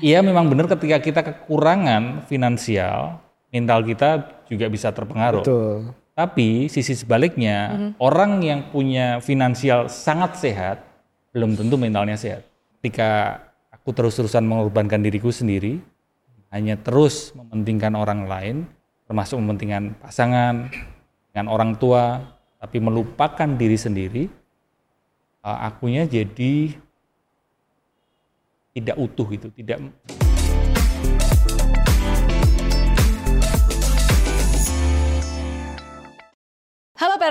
Iya memang benar ketika kita kekurangan finansial, mental kita juga bisa terpengaruh. Betul. Tapi sisi sebaliknya, orang yang punya finansial sangat sehat, belum tentu mentalnya sehat. Ketika aku terus-terusan mengorbankan diriku sendiri, hanya terus mementingkan orang lain, termasuk mementingkan pasangan, dengan orang tua, tapi melupakan diri sendiri, uh, akunya jadi tidak utuh itu, tidak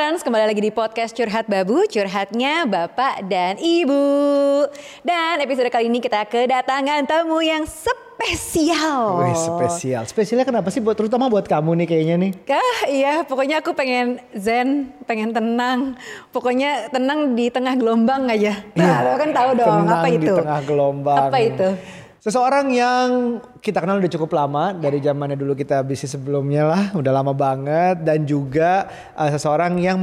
Parents, kembali lagi di podcast Curhat Babu, curhatnya Bapak dan Ibu. Dan episode kali ini kita kedatangan tamu yang spesial. Wih, spesial. Spesialnya kenapa sih buat terutama buat kamu nih kayaknya nih? Kah, iya, pokoknya aku pengen zen, pengen tenang. Pokoknya tenang di tengah gelombang aja. Nah, lo kan tahu dong Tenang apa di itu? tengah gelombang. Apa itu? Seseorang yang kita kenal udah cukup lama dari zamannya dulu kita bisnis sebelumnya lah, udah lama banget dan juga uh, seseorang yang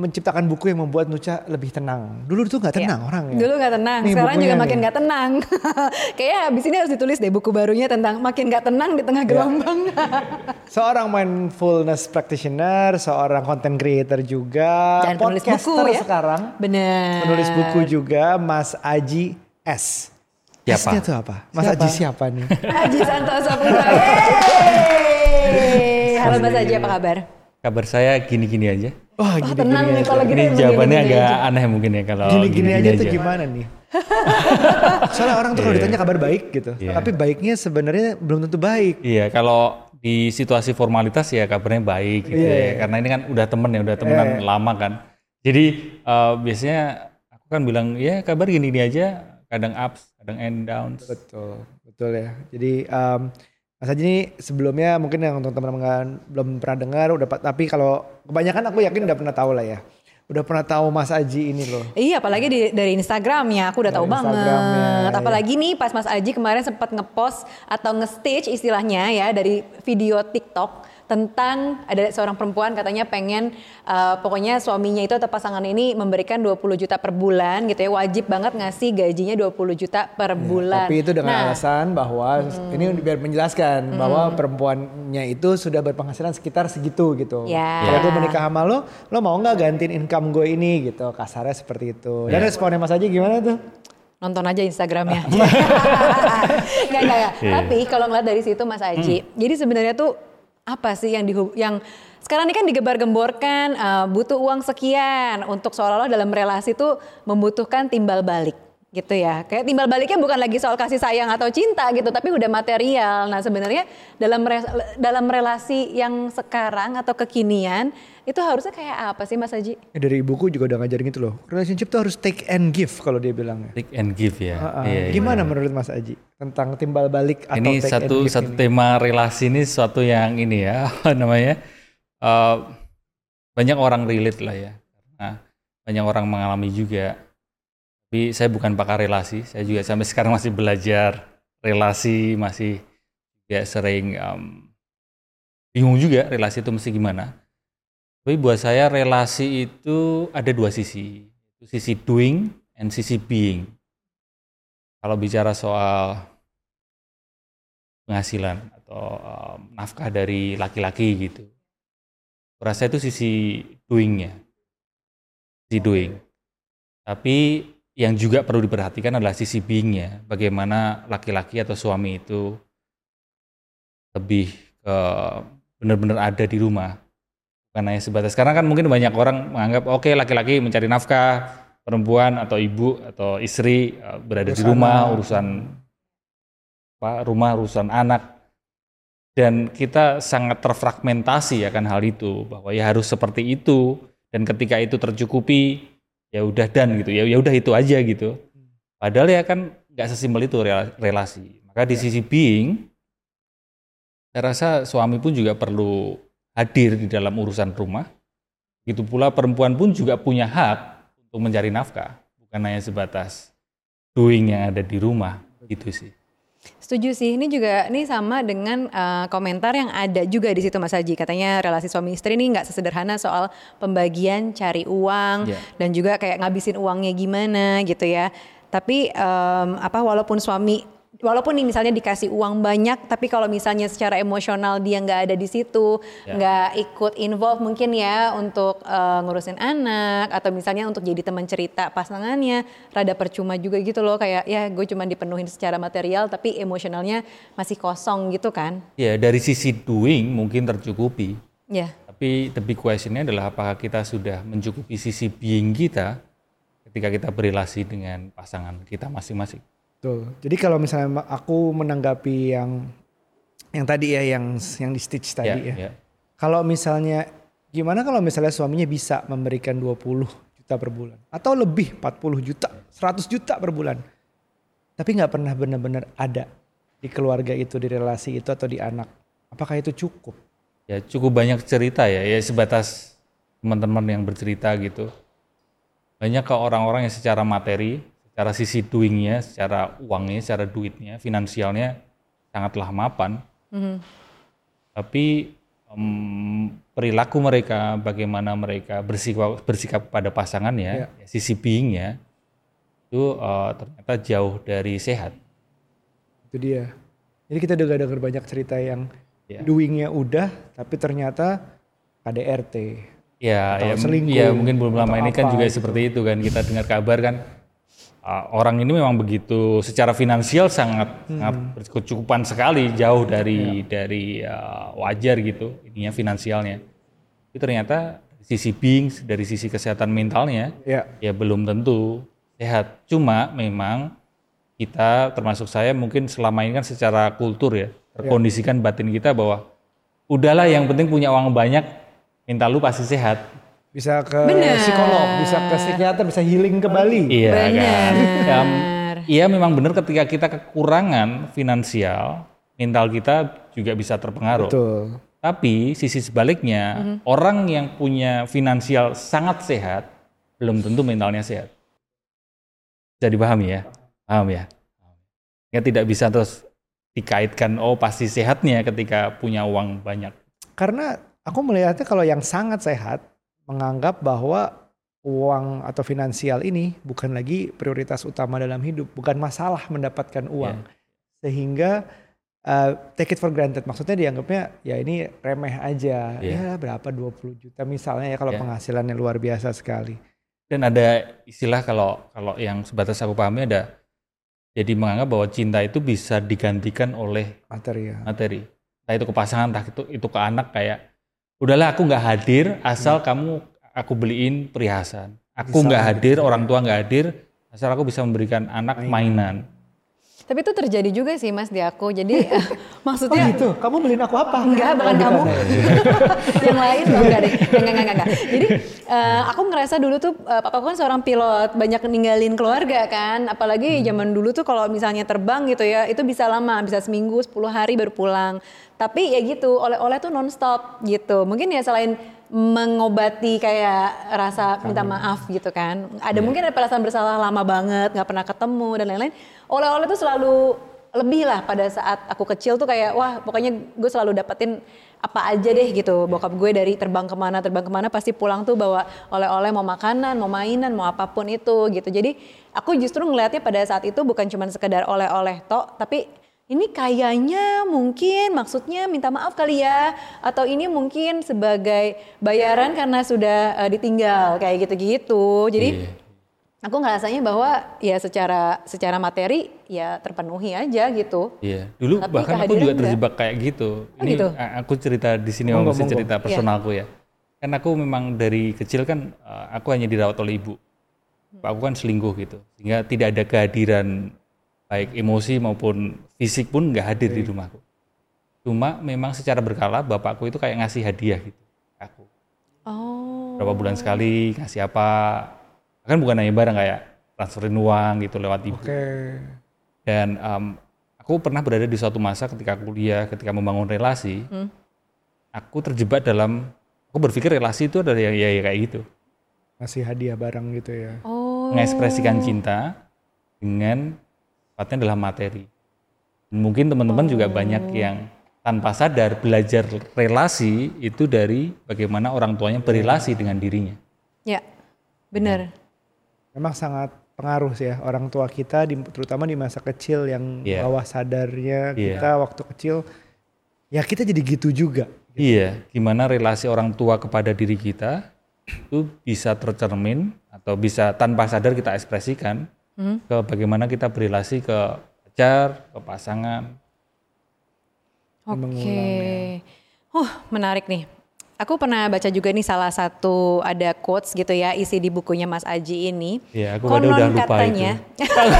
menciptakan buku yang membuat Nucha lebih tenang. Dulu tuh nggak tenang orangnya. Iya. Dulu nggak tenang, Nih sekarang juga makin nggak tenang. Kayaknya abis ini harus ditulis deh buku barunya tentang makin nggak tenang di Iya. tengah gelombang. Seorang mindfulness practitioner, seorang content creator juga, Dan penulis buku podcaster ya. sekarang, Bener. penulis buku juga, Mas Aji S. Siapa? S-nya tuh apa? Mas Siapa? Aji siapa nih? Haji Santoso Putra. Halo Mas Haji, apa kabar? kabar saya gini-gini aja. Wah, Wah gini-gini tenang nih aja. kalau gitu. Ini jawabannya gini-gini agak aja. aneh mungkin ya kalau Gini-gini aja tuh aja. gimana nih? Soalnya orang tuh kalau Iya. ditanya kabar baik gitu. Iya. Tapi baiknya sebenarnya belum tentu baik. Iya, kalau di situasi formalitas ya kabarnya baik gitu Iya, ya. Karena ini kan udah temen ya, udah temenan iya. lama kan. Jadi eh, biasanya aku kan bilang ya kabar gini-gini aja, kadang ups, kadang end downs. Betul, betul ya. Jadi em, Mas Haji ini sebelumnya mungkin yang untuk teman-teman nggak- belum pernah dengar, udah tapi kalau kebanyakan aku yakin udah pernah tahu lah ya. Udah pernah tahu Mas Aji ini loh. Iya, apalagi di, dari Instagramnya, aku udah tahu Instagramnya, banget. iya. Apalagi nih pas Mas Aji kemarin sempat ngepost atau nge-stitch istilahnya ya dari video TikTok tentang ada seorang perempuan katanya pengen eh, pokoknya suaminya itu atau pasangan ini memberikan 20 juta per bulan gitu ya wajib banget ngasih gajinya 20 juta per bulan. Iya, Tapi itu dengan Nah, alasan bahwa ini biar menjelaskan bahwa perempuannya itu sudah berpenghasilan sekitar segitu gitu. Ya. Kalau gue menikah sama lo, lo mau nggak gantiin income gue ini gitu. Kasarnya seperti itu. Dan Ya. responnya Mas Aji gimana tuh? nonton aja Instagramnya. Nggak, nggak, nggak. Iya. Tapi kalau ngeliat dari situ Mas Aji, jadi sebenarnya tuh apa sih yang dihu- yang sekarang ini kan digebar-gemborkan eh, butuh uang sekian untuk seolah-olah dalam relasi tuh membutuhkan timbal balik gitu ya. Kayak timbal baliknya bukan lagi soal kasih sayang atau cinta gitu, tapi udah material. Nah, sebenarnya dalam re- dalam relasi yang sekarang atau kekinian itu harusnya kayak apa sih Mas Haji? Ya, dari ibuku juga udah ngajarin gitu loh. Relationship tuh harus take and give kalau dia bilang. Take and give ya. Ah, ah. Iya, iya. Gimana menurut Mas Aji tentang timbal balik atau ini take satu and give satu ini? tema relasi ini suatu yang ini ya apa namanya eh, banyak orang relate lah ya karena banyak orang mengalami juga tapi saya bukan pakar relasi saya juga sampai sekarang masih belajar relasi masih ya sering em, bingung juga relasi itu mesti gimana tapi buat saya relasi itu ada dua sisi sisi doing and sisi being kalau bicara soal penghasilan atau um, nafkah dari laki-laki gitu. Rasa itu sisi doingnya, sisi doing. Tapi yang juga perlu diperhatikan adalah sisi beingnya. Bagaimana laki-laki atau suami itu lebih ke benar-benar ada di rumah. Bukan hanya sebatas. Karena kan mungkin banyak orang menganggap oke laki-laki mencari nafkah, perempuan atau ibu atau istri uh, berada di Urus rumah, anak. urusan apa, rumah, urusan anak. Dan kita sangat terfragmentasi akan hal itu bahwa ya harus seperti itu dan ketika itu tercukupi ya udah dan gitu ya ya udah itu aja gitu. Padahal ya kan nggak sesimpel itu rela- relasi. Maka di sisi being saya rasa suami pun juga perlu hadir di dalam urusan rumah. Begitu pula perempuan pun juga punya hak untuk mencari nafkah, bukan hanya sebatas doing yang ada di rumah gitu sih. Setuju sih, ini juga ini sama dengan eh, komentar yang ada juga di situ Mas Haji. Katanya relasi suami istri ini nggak sesederhana soal pembagian cari uang Ya. dan juga kayak ngabisin uangnya gimana gitu ya. Tapi em, apa walaupun suami walaupun nih misalnya dikasih uang banyak, tapi kalau misalnya secara emosional dia nggak ada di situ, Ya. nggak ikut involve mungkin ya untuk eh, ngurusin anak atau misalnya untuk jadi teman cerita pasangannya, rada percuma juga gitu loh kayak ya gue cuma dipenuhin secara material tapi emosionalnya masih kosong gitu kan? Ya dari sisi doing mungkin tercukupi, Ya, tapi the big questionnya adalah apakah kita sudah mencukupi sisi being kita ketika kita berrelasi dengan pasangan kita masing-masing. Betul. Jadi kalau misalnya aku menanggapi yang yang tadi ya yang yang di stitch tadi ya. ya. Kalau misalnya gimana kalau misalnya suaminya bisa memberikan 20 juta per bulan atau lebih 40 juta, 100 juta per bulan. Tapi nggak pernah benar-benar ada di keluarga itu, di relasi itu atau di anak. Apakah itu cukup? ya cukup banyak cerita ya, ya sebatas teman-teman yang bercerita gitu. Banyak ke orang-orang yang secara materi, secara sisi doingnya, secara uangnya, secara duitnya, finansialnya sangatlah mapan. Tapi em, perilaku mereka, bagaimana mereka bersikap bersikap pada pasangannya, ya, sisi beingnya itu eh, ternyata jauh dari sehat. Itu dia. Jadi kita udah dengar banyak cerita yang Ya. doingnya udah, tapi ternyata KDRT. Ya, Atau ya, selingkuh, ya mungkin belum lama ini kan juga gitu. seperti itu kan kita dengar kabar kan uh, orang ini memang begitu secara finansial sangat Hmm. sangat berkecukupan sekali jauh dari Ya. dari uh, wajar gitu ininya finansialnya. Tapi ternyata sisi being dari sisi kesehatan mentalnya Ya, ya belum tentu sehat. Cuma memang kita termasuk saya mungkin selama ini kan secara kultur ya terkondisikan batin kita bahwa udahlah yang penting punya uang banyak mental lu pasti sehat. Bisa ke Bener. psikolog, bisa ke psikiater, bisa healing ke Bali. Iya kan. Benar. Em, Iya memang benar ketika kita kekurangan finansial, mental kita juga bisa terpengaruh. Betul. Tapi sisi sebaliknya, orang yang punya finansial sangat sehat, belum tentu mentalnya sehat. Bisa dipahami ya? Paham ya? Ya tidak bisa terus dikaitkan, oh pasti sehatnya ketika punya uang banyak. Karena aku melihatnya kalau yang sangat sehat menganggap bahwa uang atau finansial ini bukan lagi prioritas utama dalam hidup, bukan masalah mendapatkan uang. Sehingga uh, take it for granted. Maksudnya dianggapnya ya ini remeh aja. Ya Iya. berapa 20 juta misalnya ya kalau Iya. penghasilannya luar biasa sekali. Dan ada istilah kalau kalau yang sebatas aku pahami ada jadi menganggap bahwa cinta itu bisa digantikan oleh Materi ya. materi. Entah itu ke pasangan, entah itu itu ke anak kayak udahlah aku nggak hadir asal kamu aku beliin perhiasan. Aku nggak hadir, orang tua nggak hadir asal aku bisa memberikan anak mainan. Tapi itu terjadi juga sih Mas di aku. Jadi eh, maksudnya Itu, kamu beliin aku apa? Enggak, bukan kamu. yang lain enggak deh. Enggak, enggak, enggak. Jadi eh, aku ngerasa dulu tuh eh, papa kan seorang pilot, banyak ninggalin keluarga kan. Apalagi zaman dulu tuh kalau misalnya terbang gitu ya, itu bisa lama, bisa seminggu, 10 hari baru pulang. Tapi ya gitu, oleh-oleh tuh nonstop gitu. Mungkin ya selain mengobati kayak rasa minta maaf gitu kan. Ada mungkin ada perasaan bersalah lama banget, nggak pernah ketemu dan lain-lain. Oleh-oleh tuh selalu lebih lah pada saat aku kecil tuh kayak wah pokoknya gue selalu dapetin apa aja deh gitu. Bokap gue dari terbang ke mana terbang ke mana pasti pulang tuh bawa oleh-oleh mau makanan mau mainan mau apa pun itu gitu. Jadi aku justru ngelihatnya pada saat itu bukan cuma sekedar oleh-oleh tok tapi ini kayaknya mungkin maksudnya minta maaf kali ya atau ini mungkin sebagai bayaran karena sudah eh, ditinggal kayak gitu-gitu jadi Iya. aku ngerasanya bahwa ya secara secara materi ya terpenuhi aja gitu. Iya, dulu Tapi bahkan aku juga enggak. terjebak kayak gitu. Oh, Ini gitu? aku cerita di sini Monggo, masih monggo. cerita personalku ya. Kan aku memang dari kecil kan uh, aku hanya dirawat oleh ibu. Aku kan selingkuh gitu, sehingga tidak ada kehadiran baik emosi maupun fisik pun nggak hadir di rumahku. Cuma memang secara berkala bapakku itu kayak ngasih hadiah gitu ke aku. Oh. Berapa bulan sekali ngasih apa? Kan bukan hanya barang kayak transferin uang gitu lewat ibu. Oke. Dan em, aku pernah berada di suatu masa ketika kuliah, ketika membangun relasi, aku terjebak dalam, aku berpikir relasi itu adalah ya, ya, ya kayak gitu, Ngasih hadiah barang gitu ya. Oh. mengekspresikan cinta dengan sifatnya dalam materi. Mungkin teman-teman juga banyak yang tanpa sadar belajar relasi itu dari bagaimana orang tuanya berrelasi dengan dirinya. Ya. Benar. Memang sangat pengaruh sih ya orang tua kita di, terutama di masa kecil yang Iya. bawah sadarnya Iya. kita waktu kecil ya kita jadi gitu juga. Iya, gimana relasi orang tua kepada diri kita itu bisa tercermin atau bisa tanpa sadar kita ekspresikan ke bagaimana kita berrelasi ke pacar, ke pasangan. Oke. Huh, menarik nih. Aku pernah baca juga nih salah satu ada quotes gitu ya isi di bukunya Mas Aji ini. Iya, aku pada udah lupa katanya,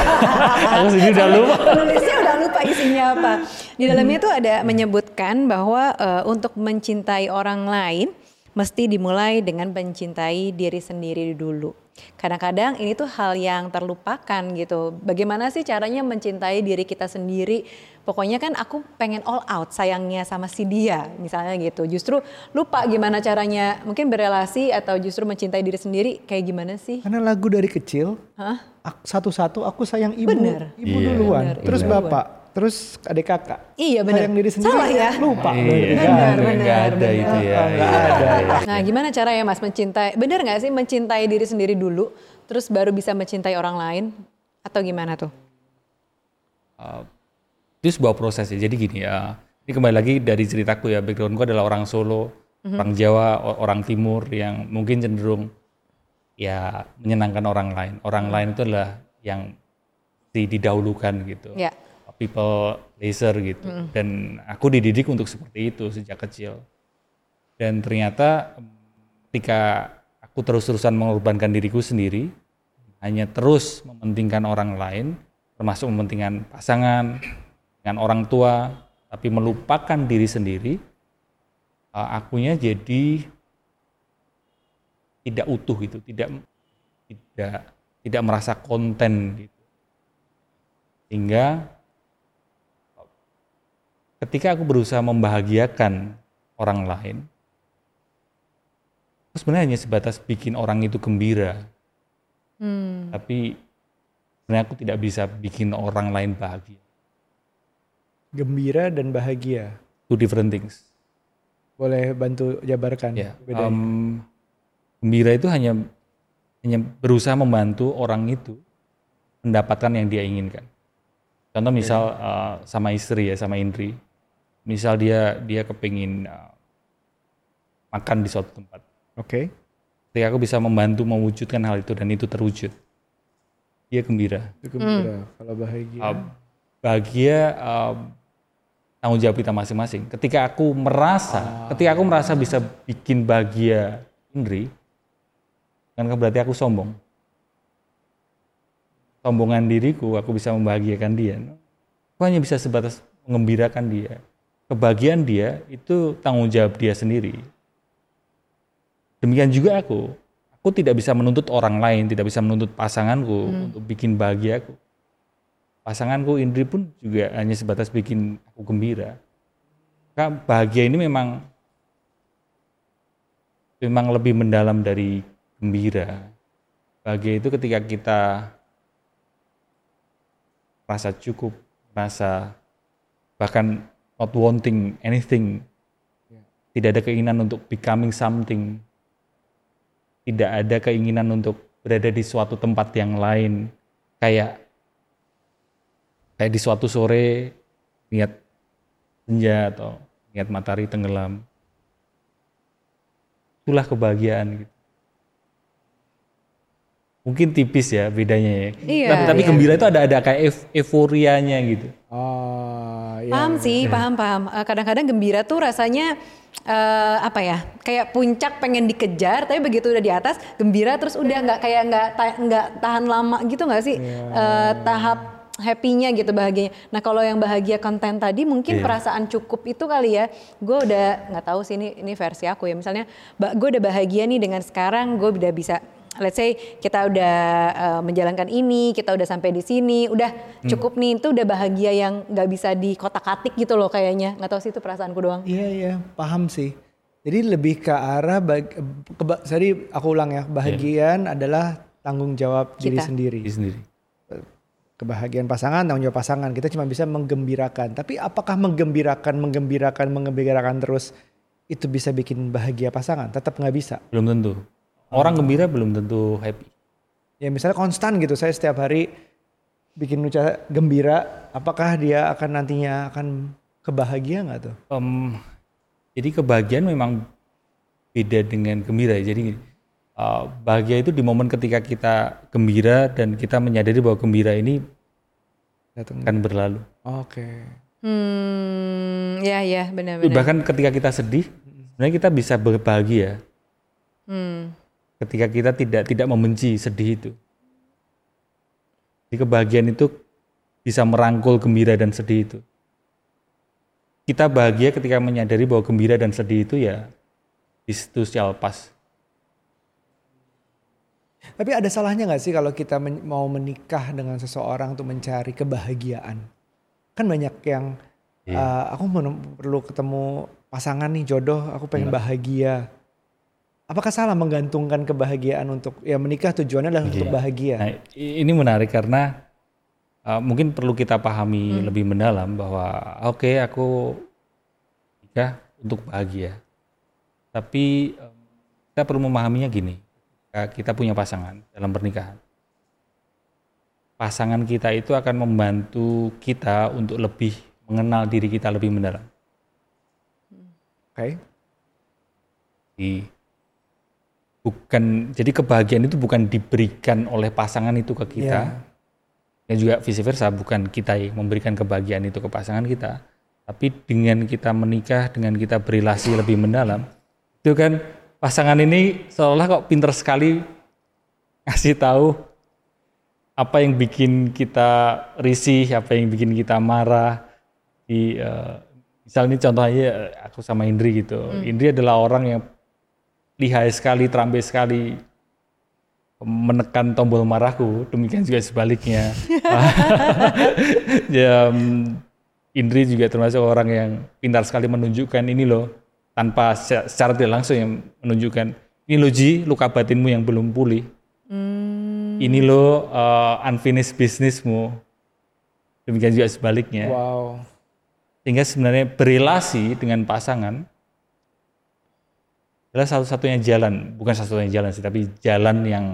Aku sendiri udah lupa. Penulisnya udah lupa isinya apa. Di dalamnya tuh ada menyebutkan bahwa eh, untuk mencintai orang lain mesti dimulai dengan mencintai diri sendiri dulu. Kadang-kadang ini tuh hal yang terlupakan gitu. Bagaimana sih caranya mencintai diri kita sendiri? Pokoknya kan aku pengen all out sayangnya sama si dia misalnya gitu. Justru lupa gimana caranya mungkin berelasi atau justru mencintai diri sendiri kayak gimana sih? Karena lagu dari kecil satu-satu aku sayang ibu, Bener. ibu Iya. duluan, Bener, terus ibu bapak, terus adik kakak. Iya benar. Sayang diri sendiri Salah ya? lupa. Iya, Benar, ada. benar, ada benar. itu ya. Iya, ada. iya. Nah, gimana caranya Mas mencintai? Bener nggak sih mencintai diri sendiri dulu, terus baru bisa mencintai orang lain, atau gimana tuh? Uh, itu sebuah proses ya. Jadi gini ya, ini kembali lagi dari ceritaku ya, backgroundku adalah orang Solo, orang Jawa, orang Timur yang mungkin cenderung ya menyenangkan orang lain. Orang lain itu adalah yang di- didahulukan gitu. Ya. People pleaser gitu. Dan aku dididik untuk seperti itu sejak kecil. Dan ternyata em, ketika aku terus-terusan mengorbankan diriku sendiri, hanya terus mementingkan orang lain, termasuk mementingkan pasangan, dengan orang tua, tapi melupakan diri sendiri, uh, akunya jadi tidak utuh gitu, tidak tidak tidak merasa konten gitu. Sehingga ketika aku berusaha membahagiakan orang lain, aku sebenarnya hanya sebatas bikin orang itu gembira, Hmm. tapi sebenarnya aku tidak bisa bikin orang lain bahagia. Gembira dan bahagia. Two different things. Boleh bantu jabarkan Ya, bedanya? em, gembira itu hanya hanya berusaha membantu orang itu mendapatkan yang dia inginkan. Contoh misal eh, sama istri ya, sama Indri. Misal dia dia kepingin eh, makan di suatu tempat. Oke. Ketika aku bisa membantu mewujudkan hal itu dan itu terwujud, dia gembira. Itu gembira. Kalau bahagia. Uh, bahagia um, tanggung jawab kita masing-masing. Ketika aku merasa, ketika aku merasa bisa bikin bahagia Indri, kan berarti aku sombong. Sombongan diriku, aku bisa membahagiakan dia. Aku hanya bisa sebatas mengembirakan dia. Kebahagiaan dia itu tanggung jawab dia sendiri. Demikian juga aku. Aku tidak bisa menuntut orang lain, tidak bisa menuntut pasanganku untuk bikin bahagia aku pasanganku Indri pun juga hanya sebatas bikin aku gembira. Kak, bahagia ini memang memang lebih mendalam dari gembira. Bahagia itu ketika kita merasa cukup, merasa bahkan not wanting anything. Tidak ada keinginan untuk becoming something. Tidak ada keinginan untuk berada di suatu tempat yang lain. Kayak kayak di suatu sore lihat senja atau lihat matahari tenggelam itulah kebahagiaan gitu mungkin tipis ya bedanya ya Iya, tapi, tapi iya. gembira itu ada ada kayak euf- euforianya gitu Oh, ya. Paham sih, paham paham. Eh, Kadang-kadang gembira tuh rasanya eh, apa ya? Kayak puncak pengen dikejar, tapi begitu udah di atas gembira terus udah nggak kayak nggak ta- nggak tahan lama gitu nggak sih? Eh, tahap happy-nya gitu bahagianya. Nah kalau yang bahagia konten tadi mungkin Iya. perasaan cukup itu kali ya. Gue udah nggak tahu sih ini ini versi aku ya. Misalnya, gue udah bahagia nih dengan sekarang gue udah bisa let's say kita udah uh, menjalankan ini, kita udah sampai di sini, udah cukup nih, itu udah bahagia yang nggak bisa dikotak-katik gitu loh kayaknya. Nggak tahu sih itu perasaanku doang. Iya iya paham sih. Jadi lebih ke arah bag, keba, sorry aku ulang ya bahagian adalah tanggung jawab diri Kita. sendiri. Diri sendiri Kebahagiaan pasangan tanggung jawab pasangan. Kita cuma bisa menggembirakan. Tapi apakah menggembirakan, menggembirakan, menggembirakan terus itu bisa bikin bahagia pasangan? Tetap nggak bisa. belum tentu orang gembira belum tentu happy ya misalnya konstan gitu saya setiap hari bikin Nucha gembira, apakah dia akan nantinya akan kebahagia nggak tuh? Em, jadi kebahagiaan memang beda dengan gembira. ya. Jadi uh, bahagia itu di momen ketika kita gembira dan kita menyadari bahwa gembira ini Datang. akan berlalu. Oke. Hmm, ya ya benar-benar. Bahkan ketika kita sedih, sebenarnya kita bisa berbahagia Hmm. Ketika kita tidak tidak membenci sedih itu. Jadi kebahagiaan itu bisa merangkul gembira dan sedih itu. Kita bahagia ketika menyadari bahwa gembira dan sedih itu ya itu shall pass. Tapi ada salahnya nggak sih kalau kita men- mau menikah dengan seseorang untuk mencari kebahagiaan? Kan banyak yang Iya. "Ah, aku perlu ketemu pasangan nih jodoh, aku pengen bahagia. Apakah salah menggantungkan kebahagiaan untuk ya menikah tujuannya adalah untuk Iya. bahagia? Nah, ini menarik karena uh, mungkin perlu kita pahami lebih mendalam bahwa oke aku nikah untuk bahagia. Tapi um, kita perlu memahaminya gini. ketika Kita punya pasangan dalam pernikahan. Pasangan kita itu akan membantu kita untuk lebih mengenal diri kita lebih mendalam. Oke. Jadi, bukan jadi kebahagiaan itu bukan diberikan oleh pasangan itu ke kita. Iya. Dan juga vice versa, bukan kita yang memberikan kebahagiaan itu ke pasangan kita, tapi dengan kita menikah, dengan kita berrelasi lebih mendalam, itu kan pasangan ini seolah kok pinter sekali ngasih tahu apa yang bikin kita risih, apa yang bikin kita marah. Di eh, misalnya contohnya eh, aku sama Indri gitu. Indri adalah orang yang lihai sekali, terampil sekali menekan tombol marahku, demikian juga sebaliknya. ya, mm, Indri juga termasuk orang yang pintar sekali menunjukkan ini loh, tanpa se- secara tidak langsung yang menunjukkan ini loh Ji, luka batinmu yang belum pulih. Ini loh uh, unfinished bisnismu. Demikian juga sebaliknya. Wow. Sehingga sebenarnya berrelasi dengan pasangan adalah satu-satunya jalan, bukan satu-satunya jalan sih, tapi jalan yang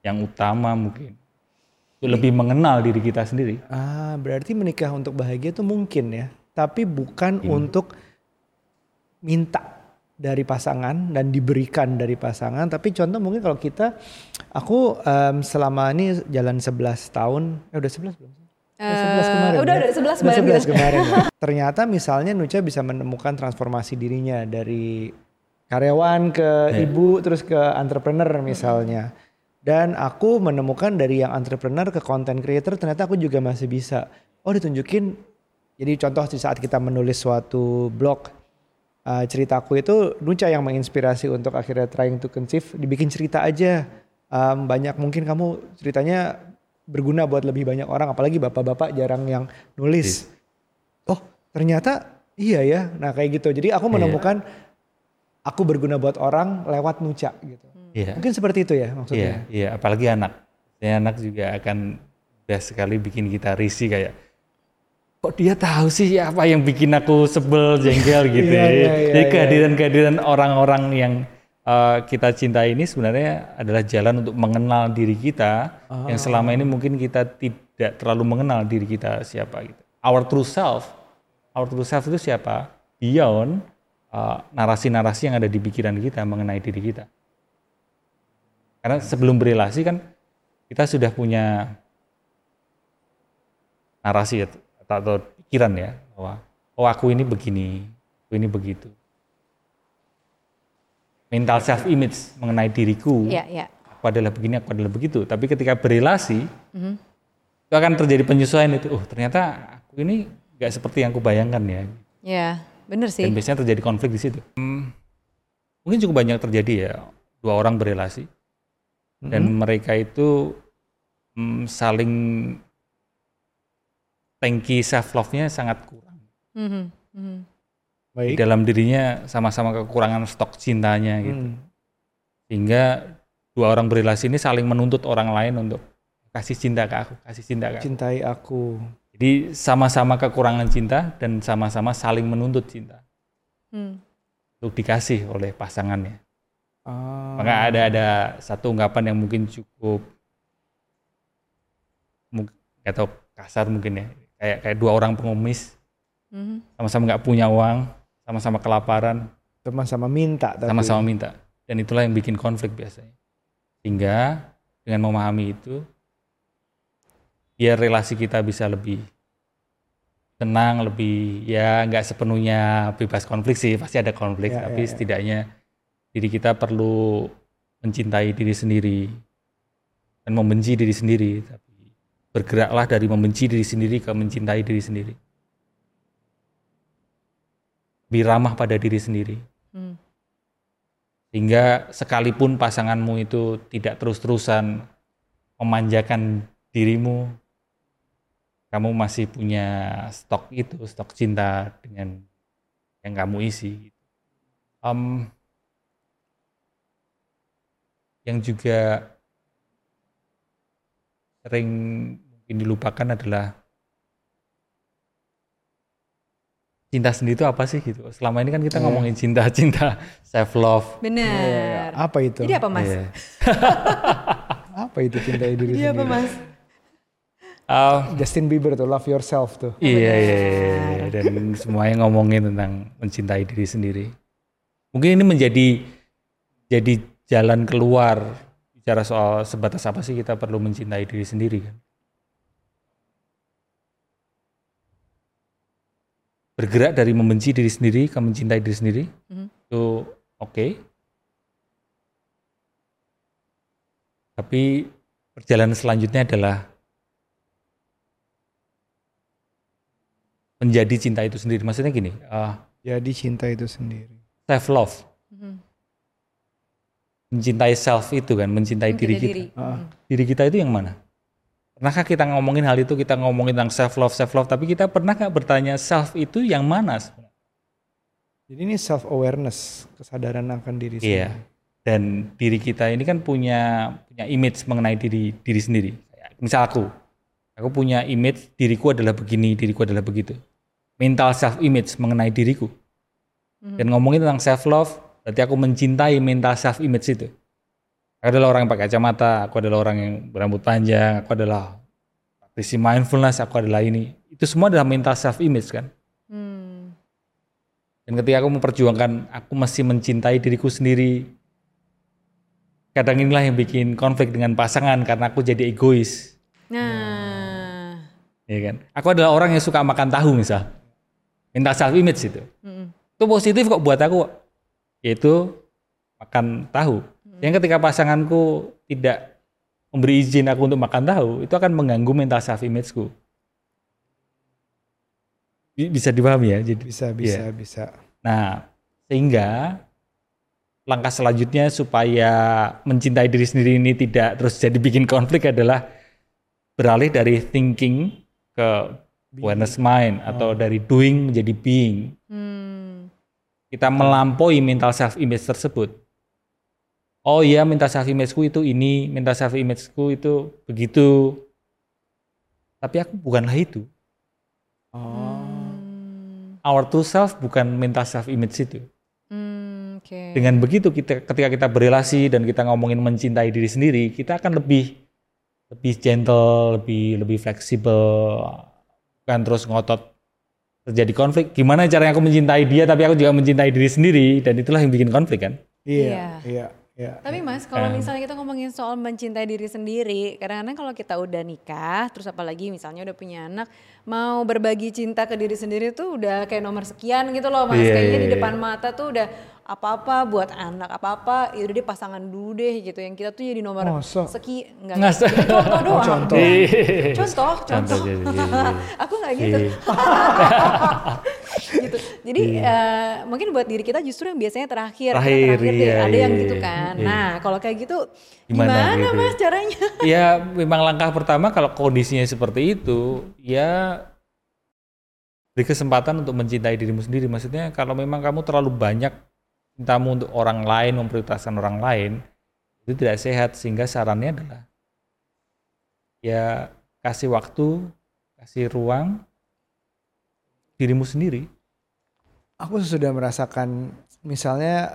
yang utama mungkin. Untuk lebih mengenal diri kita sendiri. Ah, berarti menikah untuk bahagia itu mungkin ya, tapi bukan untuk minta dari pasangan dan diberikan dari pasangan. Tapi contoh mungkin kalau kita, aku em, selama ini jalan 11 tahun, eh udah 11 belum? sih? Udah 11 Eh, kemarin udah, ya? udah 11 Udah kemarin 11 gitu. kemarin ya. Ternyata misalnya Nucha bisa menemukan transformasi dirinya dari karyawan ke ibu terus ke entrepreneur misalnya. Dan aku menemukan dari yang entrepreneur ke content creator ternyata aku juga masih bisa. Oh ditunjukin. Jadi contoh di saat kita menulis suatu blog uh, ceritaku itu Nucha yang menginspirasi untuk akhirnya trying to conceive dibikin cerita aja. Um, banyak mungkin kamu ceritanya berguna buat lebih banyak orang apalagi bapak-bapak jarang yang nulis. Oh ternyata iya ya. Nah kayak gitu. Jadi aku menemukan aku berguna buat orang lewat Nucha gitu. Iya. Mungkin seperti itu ya Iya, maksudnya. iya, apalagi anak. Ya, anak juga akan mudah sekali bikin kita risih kayak kok dia tahu sih apa yang bikin aku sebel jengkel gitu. Ya. iya, iya, Jadi iya. kehadiran-kehadiran orang-orang yang uh, kita cintai ini sebenarnya adalah jalan untuk mengenal diri kita yang selama ini mungkin kita tidak terlalu mengenal diri kita siapa gitu. Our true self, our true self itu siapa? Beyond uh, narasi-narasi yang ada di pikiran kita mengenai diri kita. Karena sebelum berrelasi kan kita sudah punya narasi atau, atau pikiran ya bahwa oh aku ini begini, aku ini begitu. Mental self image mengenai diriku, Iya, iya. aku adalah begini, aku adalah begitu. Tapi ketika berrelasi itu akan terjadi penyesuaian itu. Oh ternyata aku ini nggak seperti yang aku bayangkan ya. Ya, bener sih. Dan biasanya terjadi konflik di situ. Hmm, mungkin cukup banyak terjadi ya dua orang berrelasi dan mereka itu mm, saling tangki self love-nya sangat kurang. Mhm. Di Baik. dalam dirinya sama-sama kekurangan stok cintanya gitu. Hmm. Sehingga dua orang berrelasi ini saling menuntut orang lain untuk kasih cinta ke aku, kasih cinta ke aku. Cintai aku. Jadi sama-sama kekurangan cinta dan sama-sama saling menuntut cinta Hmm. untuk dikasih oleh pasangannya. Oh. Maka ada ada satu ungkapan yang mungkin cukup mungkin atau kasar mungkin ya. Kayak kayak dua orang pengemis Mhm. sama-sama nggak punya uang, sama-sama kelaparan, Sama-sama minta tapi. sama-sama minta. Dan itulah yang bikin konflik biasanya. Sehingga dengan memahami itu, biar relasi kita bisa lebih tenang, lebih ya nggak sepenuhnya bebas konflik sih, pasti ada konflik. Ya, tapi ya, ya. setidaknya diri kita perlu mencintai diri sendiri dan membenci diri sendiri. Tapi bergeraklah dari membenci diri sendiri ke mencintai diri sendiri. Lebih ramah pada diri sendiri Hmm. sehingga sekalipun pasanganmu itu tidak terus-terusan memanjakan dirimu, kamu masih punya stok itu, stok cinta dengan yang kamu isi. Em, yang juga sering mungkin dilupakan adalah cinta sendiri itu apa sih gitu. Selama ini kan kita Iya. ngomongin cinta, cinta, self love, Benar. Apa itu? Jadi apa mas? Iya. Apa itu cintai diri Jadi apa sendiri? mas? Ah, Justin Bieber tuh love yourself tuh. iya, iya, iya, iya. dan semuanya ngomongin tentang mencintai diri sendiri. Mungkin ini menjadi jadi jalan keluar bicara soal sebatas apa sih kita perlu mencintai diri sendiri kan. Bergerak dari membenci diri sendiri ke mencintai diri sendiri Mhm. itu oke. Tapi perjalanan selanjutnya adalah menjadi cinta itu sendiri. Maksudnya gini, ah, Jadi cinta itu sendiri. self love, Mhm. mencintai self itu kan, mencintai diri Mencintai kita. diri. Mhm. Diri kita itu yang mana? Pernahkah kita ngomongin hal itu, kita ngomongin tentang self love, self love, tapi kita pernah nggak bertanya self itu yang mana? sebenarnya? Jadi ini self awareness, kesadaran akan diri Iya. sendiri. Dan diri kita ini kan punya punya image mengenai diri diri sendiri. Misal aku, aku punya image diriku adalah begini, diriku adalah begitu. Mental self image mengenai diriku. Mhm. Dan ngomongin tentang self love, berarti aku mencintai mental self image itu. Aku adalah orang yang pakai kacamata, aku adalah orang yang berambut panjang, aku adalah praktisi mindfulness, aku adalah ini. Itu semua adalah mental self image kan. Hmm. Dan ketika aku memperjuangkan, aku masih mencintai diriku sendiri. Kadang inilah yang bikin konflik dengan pasangan karena aku jadi egois. Nah. Ya kan? Aku adalah orang yang suka makan tahu misal. Mental self image itu. Mhm. itu positif kok buat aku yaitu makan tahu yang ketika pasanganku tidak memberi izin aku untuk makan tahu itu akan mengganggu mental self imageku Bi- bisa dipahami ya jadi Bisa, bisa, Iya. bisa. nah sehingga langkah selanjutnya supaya mencintai diri sendiri ini tidak terus jadi bikin konflik adalah beralih dari thinking ke awareness mind atau dari doing menjadi being Hmm. kita melampaui mental self image tersebut. Oh iya, mental self imageku itu ini, mental self imageku itu begitu. Tapi aku bukanlah itu. Oh. Hmm. Our true self bukan mental self image itu. Hmm, Oke. Dengan begitu kita ketika kita berrelasi dan kita ngomongin mencintai diri sendiri, kita akan lebih lebih gentle, lebih lebih fleksibel, bukan terus ngotot terjadi konflik. Gimana caranya aku mencintai dia tapi aku juga mencintai diri sendiri dan itulah yang bikin konflik kan? Iya, iya, iya. Tapi mas, kalau misalnya kita ngomongin soal mencintai diri sendiri, kadang-kadang kalau kita udah nikah, terus apalagi misalnya udah punya anak, mau berbagi cinta ke diri sendiri tuh udah kayak nomor sekian gitu loh mas. Iya, Kayaknya iya, di iya. depan mata tuh udah apa-apa buat anak, apa-apa, ya udah deh pasangan dulu deh gitu. Yang kita tuh jadi nomor Masa? sekian, enggak, Nggak enggak. Jadi contoh doang. contoh. Iya. Contoh, contoh. iya, iya. Aku nggak gitu. Iya. gitu. Jadi eh, mungkin buat diri kita justru yang biasanya terakhir, Terakhir, terakhir deh. iya, Ada yang iya, gitu iya. kan. Iya. Nah, kalau kayak gitu Gimana gimana, gitu? Mas caranya? ya memang langkah pertama kalau kondisinya seperti itu ya beri kesempatan untuk mencintai dirimu sendiri maksudnya kalau memang kamu terlalu banyak cintamu untuk orang lain memprioritaskan orang lain itu tidak sehat sehingga sarannya adalah ya kasih waktu kasih ruang dirimu sendiri Aku sudah merasakan misalnya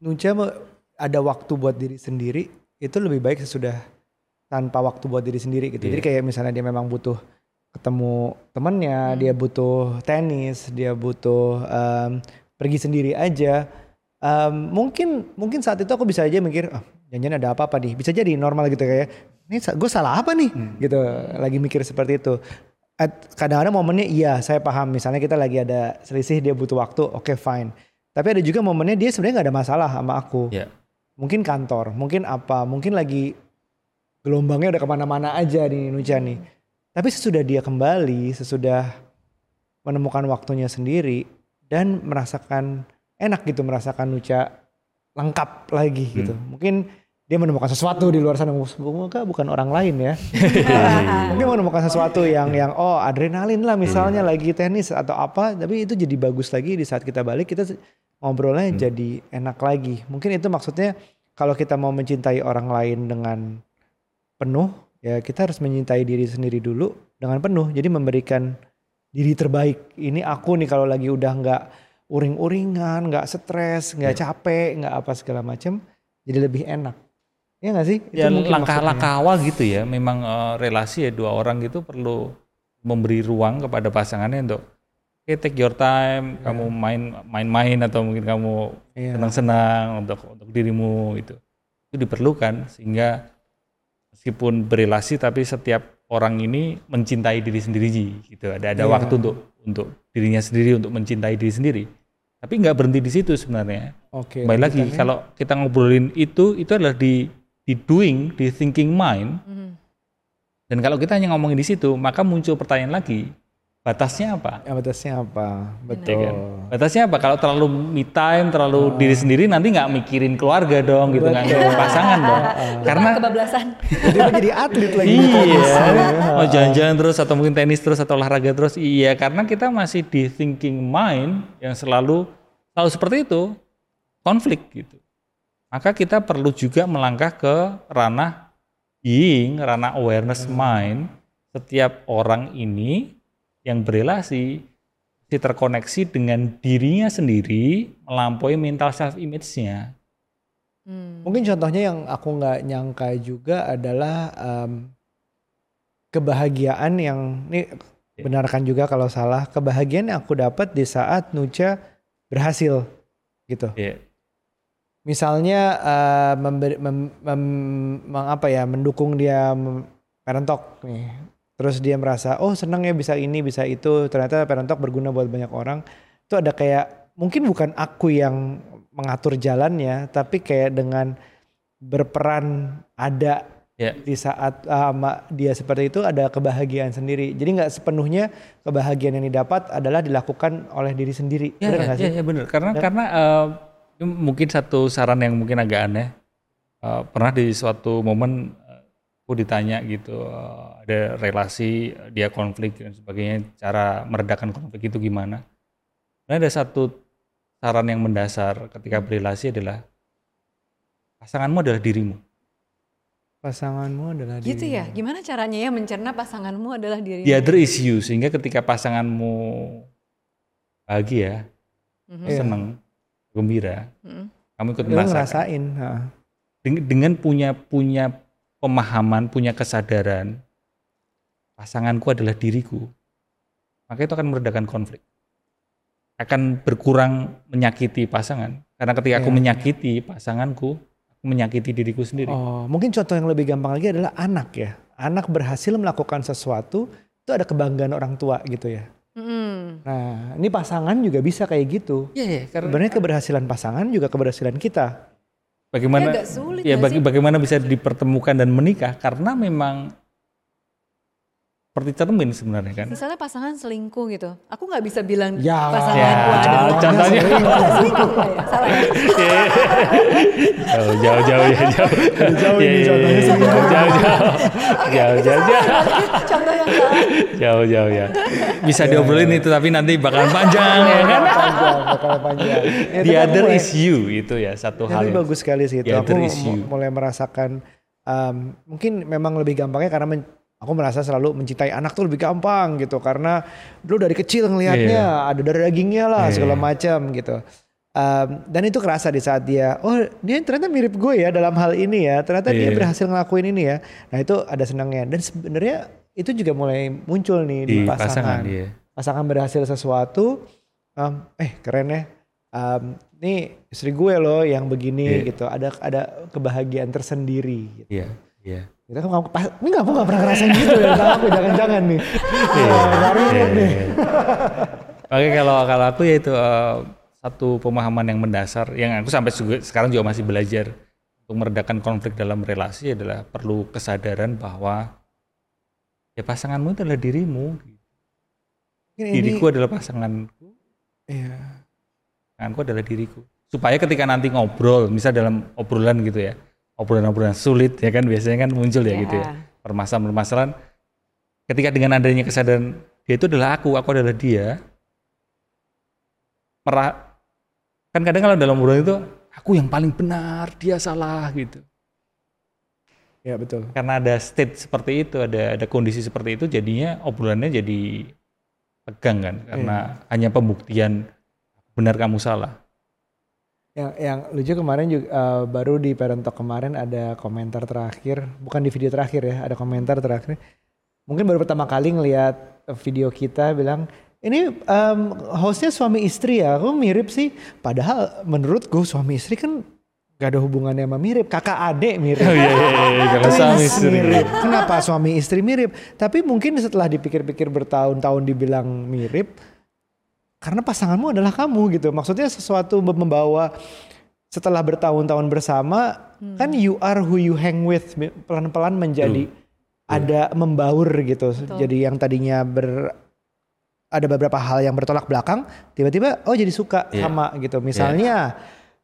Nucha mau ada waktu buat diri sendiri itu lebih baik sesudah tanpa waktu buat diri sendiri gitu. Jadi kayak misalnya dia memang butuh ketemu temennya, dia butuh tenis, dia butuh em, pergi sendiri aja. Em, mungkin mungkin saat itu aku bisa aja mikir, oh, jangan ada apa-apa nih. Bisa jadi normal gitu kayak, ini gue salah apa nih? Gitu, lagi mikir seperti itu. At- Kadang-kadang momennya iya, saya paham. Misalnya kita lagi ada selisih, dia butuh waktu, oke fine. Tapi ada juga momennya dia sebenarnya nggak ada masalah sama aku. Ya. Mungkin kantor, mungkin apa, mungkin lagi gelombangnya udah ke mana-mana aja nih Nucha nih. Tapi sesudah dia kembali, sesudah menemukan waktunya sendiri dan merasakan enak gitu merasakan Nucha lengkap lagi gitu. Mungkin dia menemukan sesuatu di luar sana. Semoga bukan orang lain ya. Mungkin menemukan sesuatu yang yang oh adrenalin lah misalnya lagi tenis atau apa. Tapi itu jadi bagus lagi di saat kita balik kita ngobrolnya jadi enak lagi. Mungkin itu maksudnya kalau kita mau mencintai orang lain dengan penuh ya kita harus mencintai diri sendiri dulu dengan penuh. Jadi memberikan diri terbaik. Ini aku nih kalau lagi udah nggak uring-uringan, nggak stres, nggak capek, nggak apa segala macam, jadi lebih enak. Iya nggak sih? Ya mungkin langkah-langkah awal gitu ya. Memang eh, relasi ya dua orang gitu perlu memberi ruang kepada pasangannya untuk Oke, take your time, kamu main main-main atau mungkin kamu Iya. senang-senang untuk untuk dirimu itu. Itu diperlukan sehingga meskipun berelasi tapi setiap orang ini mencintai diri sendiri gitu. Ada ada Iya. waktu untuk untuk dirinya sendiri untuk mencintai diri sendiri. Tapi nggak berhenti di situ sebenarnya. Oke. Kembali lagi lanjutannya. kalau kita ngobrolin itu itu adalah di di doing, di thinking mind. Mhm. Dan kalau kita hanya ngomongin di situ, maka muncul pertanyaan lagi, batasnya apa? Ya, batasnya apa? Ya Betul. kan? Batasnya apa? Kalau terlalu me time, terlalu diri sendiri nanti nggak mikirin keluarga dong, gitu nggak mikirin pasangan dong. Karena kebablasan. Jadi jadi atlet lagi. iya, mau jalan-jalan terus atau mungkin tenis terus atau olahraga terus, iya karena kita masih di thinking mind yang selalu selalu seperti itu, konflik gitu. Maka kita perlu juga melangkah ke ranah being, ranah awareness mind. Setiap orang ini yang berelasi si terkoneksi dengan dirinya sendiri melampaui mental self image-nya. Hmm. Mungkin contohnya yang aku nggak nyangka juga adalah em, kebahagiaan yang ini Ya. benarkan juga kalau salah kebahagiaan yang aku dapat di saat Nucha berhasil gitu. Ya. Misalnya eh, memberi, mem, mem- meng- apa ya mendukung dia mem- parent talk nih. Terus dia merasa oh senang ya bisa ini bisa itu. Ternyata parent talk berguna buat banyak orang. Itu ada kayak mungkin bukan aku yang mengatur jalannya, tapi kayak dengan berperan ada Ya. di saat uh, dia seperti itu ada kebahagiaan sendiri. Jadi nggak sepenuhnya kebahagiaan yang didapat adalah dilakukan oleh diri sendiri. Ya, nggak ya, sih? ya benar. Karena karena eh, ini mungkin satu saran yang mungkin agak aneh. Eh, pernah di suatu momen eh, aku ditanya gitu, eh, ada relasi dia konflik dan sebagainya, cara meredakan konflik itu gimana? Nah, ada satu saran yang mendasar ketika berrelasi adalah pasanganmu adalah dirimu. Pasanganmu adalah Gitu diri. ya. Gimana caranya ya mencerna pasanganmu adalah diri. The other is you sehingga ketika pasanganmu bahagia, Mhm. Iya. Gembira, Mhm. kamu ikut merasakan. ngerasain. ha. Dengan punya punya pemahaman, punya kesadaran, pasanganku adalah diriku, maka itu akan meredakan konflik. Akan berkurang menyakiti pasangan. Karena ketika aku Iya. menyakiti pasanganku, aku menyakiti diriku sendiri. Oh, mungkin contoh yang lebih gampang lagi adalah anak ya. Anak berhasil melakukan sesuatu itu ada kebanggaan orang tua gitu ya. Nah, ini pasangan juga bisa kayak gitu. Iya, iya, karena Sebenarnya keberhasilan pasangan juga keberhasilan kita. bagaimana Ya sulit ya bagi, sih? bagaimana bisa dipertemukan dan menikah karena memang seperti cermin sebenarnya kan. Misalnya pasangan selingkuh gitu. Aku nggak bisa bilang Ya, pasangan ya, gua ada contohnya. selingkuh ya? Salah ya? jauh jauh jauh ya jauh Jauh ini Iya, iya, contohnya iya, jauh jauh jauh jauh jauh jauh Contoh yang salah. jauh jauh ya bisa diobrolin itu tapi nanti bakalan panjang ya kan panjang, bakal panjang. Ya, the aku other is you itu ya satu hal tapi yang bagus sekali sih itu. Aku mulai merasakan um, mungkin memang lebih gampangnya karena men- aku merasa selalu mencintai anak tuh lebih gampang gitu karena dulu dari kecil ngelihatnya ada darah dagingnya lah Iya, segala iya. macam gitu. Um, dan itu kerasa di saat dia, oh dia ternyata mirip gue ya dalam hal ini ya, ternyata dia Iya. berhasil ngelakuin ini ya. Nah itu ada senangnya dan sebenarnya itu juga mulai muncul nih di, di pasangan. pasangan dia. Pasangan berhasil sesuatu, um, eh keren ya. Um, nih istri gue loh yang begini Iya. gitu. Ada ada kebahagiaan tersendiri. Gitu. Iya, iya. Kita kan nggak- pas- ini nggak aku nggak pernah ngerasain gitu ya. Tentang aku jangan-jangan nih. Iya. Nggak relate nih. Oke kalau kalau aku ya itu eh, satu pemahaman yang mendasar yang aku sampai juga- sekarang juga masih belajar untuk meredakan konflik dalam relasi adalah perlu kesadaran bahwa ya pasanganmu itu adalah dirimu, Ini- diriku adalah pasanganku, Iya. pasanganku adalah diriku. Supaya ketika nanti ngobrol, misal dalam obrolan gitu ya, obrolan-obrolan sulit ya kan biasanya kan muncul ya Ya. gitu ya, permasalahan-permasalahan. Ketika dengan adanya kesadaran dia itu adalah aku, aku adalah dia, merah kan kadang kalau dalam obrolan itu aku yang paling benar dia salah gitu Ya betul. karena ada state seperti itu ada ada kondisi seperti itu jadinya obrolannya jadi tegang kan karena hanya pembuktian benar kamu salah Yang yang lucu kemarin juga eh, baru di Parent Talk kemarin ada komentar terakhir, bukan di video terakhir ya, ada komentar terakhir. Mungkin baru pertama kali ngelihat video kita bilang ini em, hostnya suami istri ya, aku mirip sih. Padahal menurutku suami istri kan gak ada hubungannya sama mirip, kakak adik mirip. oh iya iya, iya Twins suami istri mirip. Kenapa suami istri mirip? Tapi mungkin setelah dipikir-pikir bertahun-tahun dibilang mirip, karena pasanganmu adalah kamu gitu. Maksudnya sesuatu membawa setelah bertahun-tahun bersama, kan you are who you hang with. Pelan-pelan menjadi ada membaur gitu. Jadi yang tadinya ber ada beberapa hal yang bertolak belakang, tiba-tiba oh jadi suka Iya. sama gitu. Misalnya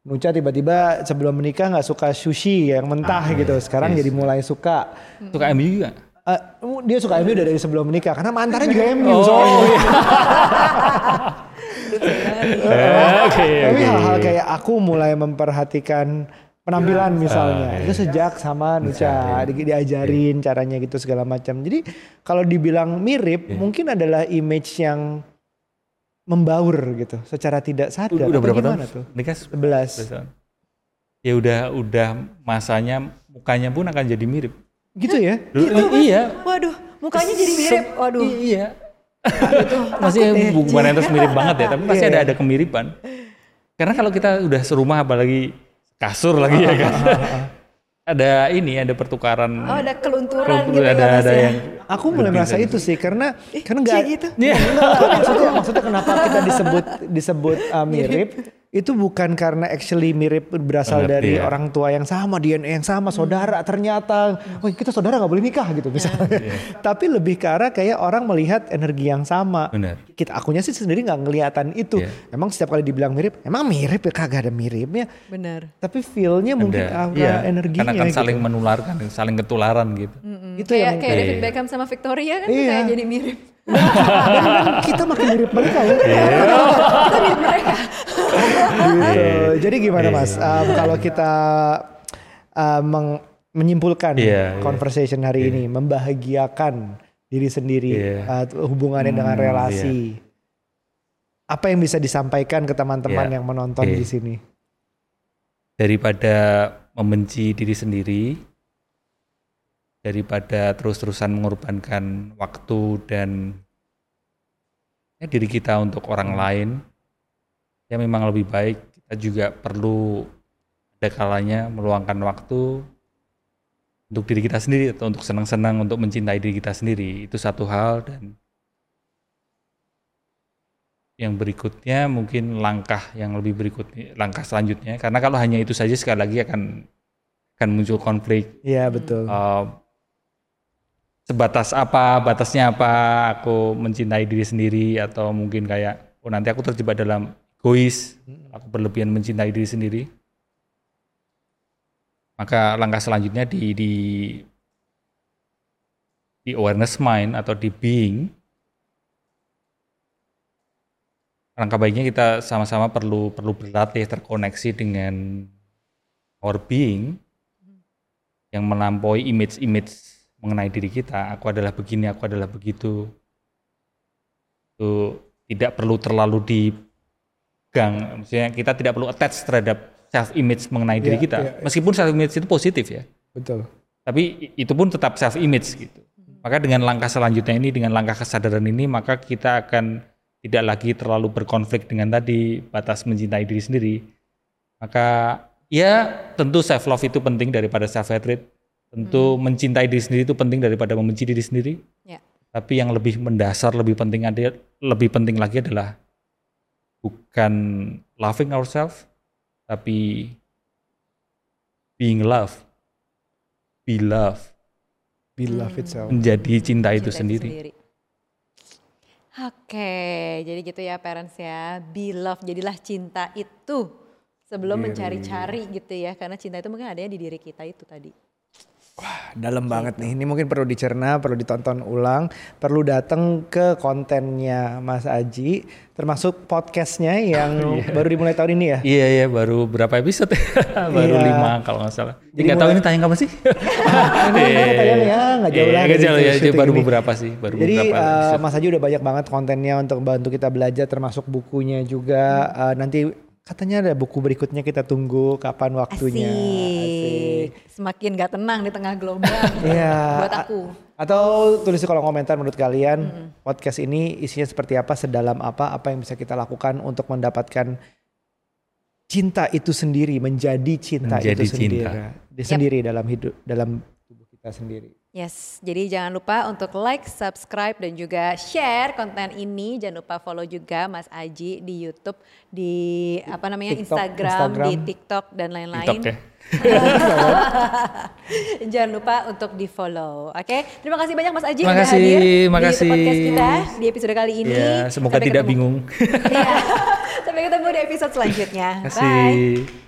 Nucha tiba-tiba sebelum menikah nggak suka sushi yang mentah gitu. Sekarang yes. jadi mulai suka. suka MU juga Eh, dia suka MU udah dari sebelum menikah karena mantannya juga MU oh soalnya. iya Eh, oke Tapi oke hal-hal kayak aku mulai memperhatikan penampilan misalnya. Ah, iya. Itu sejak sama Nucha di- diajarin caranya gitu segala macam. Jadi kalau dibilang mirip Iya. mungkin adalah image yang membaur gitu secara tidak sadar. udah berapa tahun tuh? nikah 11. 11 tahun. ya udah udah masanya mukanya pun akan jadi mirip Gitu ya? Dulu- iya Waduh, mukanya jadi mirip. Waduh. I- iya masih bukan yang terus mirip banget ya tapi pasti Iya, ada iya. ada kemiripan karena kalau kita udah serumah apalagi kasur lagi ya kan ada ini ada pertukaran Oh, ada kelunturan gitu ada ya, Mas ada ya. yang Aku mulai merasa itu sih karena karena nggak gitu. Iya. Enggak, maksudnya maksudnya kenapa kita disebut disebut uh, mirip itu bukan karena actually mirip berasal dari iya. orang tua yang sama, DNA yang sama, saudara ternyata, oh kita saudara nggak boleh nikah gitu misalnya. Tapi lebih ke arah kayak orang melihat energi yang sama. benar Kita akunya sih sendiri nggak ngeliatan itu. Iya. Emang setiap kali dibilang mirip, emang mirip ya kagak ada miripnya. Benar. Tapi feelnya mungkin ada ada iya energinya karena kan gitu. saling menularkan saling ketularan gitu Itu kayak yang kayak David Iya. Beckham sama Victoria kan Iya. kayak jadi mirip. Kita makin mirip mereka ya. Kita mirip mereka. gitu. Jadi gimana mas? Um, kalau kita um, meng- menyimpulkan Iya, iya. conversation hari ini, membahagiakan diri sendiri, Iya. uh, hubungannya dengan Hmm, relasi. Apa yang bisa disampaikan ke teman-teman Iya. yang menonton Oke. di sini? daripada membenci diri sendiri daripada terus-terusan mengorbankan waktu dan ya, diri kita untuk orang lain ya memang lebih baik kita juga perlu ada kalanya meluangkan waktu untuk diri kita sendiri atau untuk senang-senang untuk mencintai diri kita sendiri. Itu satu hal dan yang berikutnya mungkin langkah yang lebih berikutnya langkah selanjutnya. Karena kalau hanya itu saja sekali lagi akan akan muncul konflik. Iya betul. Eh, sebatas apa batasnya apa aku mencintai diri sendiri atau mungkin kayak oh nanti aku terjebak dalam egois aku berlebihan mencintai diri sendiri. Maka langkah selanjutnya di di di awareness mind atau di being langkah baiknya kita sama-sama perlu perlu berlatih terkoneksi dengan our being yang melampaui image-image mengenai diri kita. Aku adalah begini, aku adalah begitu. Itu tidak perlu terlalu di pegang, maksudnya kita tidak perlu attach terhadap self image mengenai diri Iya, kita. iya, iya. Meskipun self image itu positif ya, Betul. tapi itu pun tetap self image gitu. Maka dengan langkah selanjutnya ini, dengan langkah kesadaran ini, maka kita akan tidak lagi terlalu berkonflik dengan tadi batas mencintai diri sendiri. Maka ya tentu self love itu penting daripada self hatred. Tentu mencintai diri sendiri itu penting daripada membenci diri sendiri. Ya. Tapi yang lebih mendasar, lebih penting ada, lebih penting lagi adalah bukan loving ourselves, tapi being love, be love, Be love itself. menjadi cinta itu Cinta sendiri. Oke, jadi gitu ya parents ya. Be love, jadilah cinta itu sebelum mencari-cari gitu ya. Karena cinta itu mungkin adanya di diri kita itu tadi. Dalam banget nih. Ini mungkin perlu dicerna, perlu ditonton ulang, perlu datang ke kontennya Mas Aji, termasuk podcastnya yang baru dimulai tahun ini ya. Iya iya baru berapa episode? baru Iya. lima kalau nggak salah. Jadi nggak tahu ini tayang kapan sih? Ini tayang ya, nggak jauh Iya, lah nggak dari jauh ya. Jadi baru ini. beberapa sih, baru Jadi beberapa. eh. Mas Aji udah banyak banget kontennya untuk bantu kita belajar termasuk bukunya juga. Eh, nanti katanya ada buku berikutnya kita tunggu kapan waktunya. Asik. Semakin gak tenang di tengah gelombang. Iya. Buat aku. Atau tulis di kolom komentar menurut kalian podcast ini isinya seperti apa, sedalam apa, apa yang bisa kita lakukan untuk mendapatkan cinta itu sendiri, menjadi cinta Menjadi itu sendiri, cinta. di sendiri dalam hidup, dalam tubuh kita sendiri. Yes, jadi jangan lupa untuk like, subscribe, dan juga share konten ini. Jangan lupa follow juga Mas Aji di YouTube, di apa namanya TikTok, Instagram, Instagram. di TikTok dan TikTok lain-lain. ya. Jangan lupa untuk di follow. Oke, terima kasih banyak Mas Aji udah Makasih, hadir makasih. di podcast kita di episode kali ini. Ya, semoga Sampai tidak ketemu. bingung. Iya. Sampai ketemu di episode selanjutnya. Terima Bye. kasih.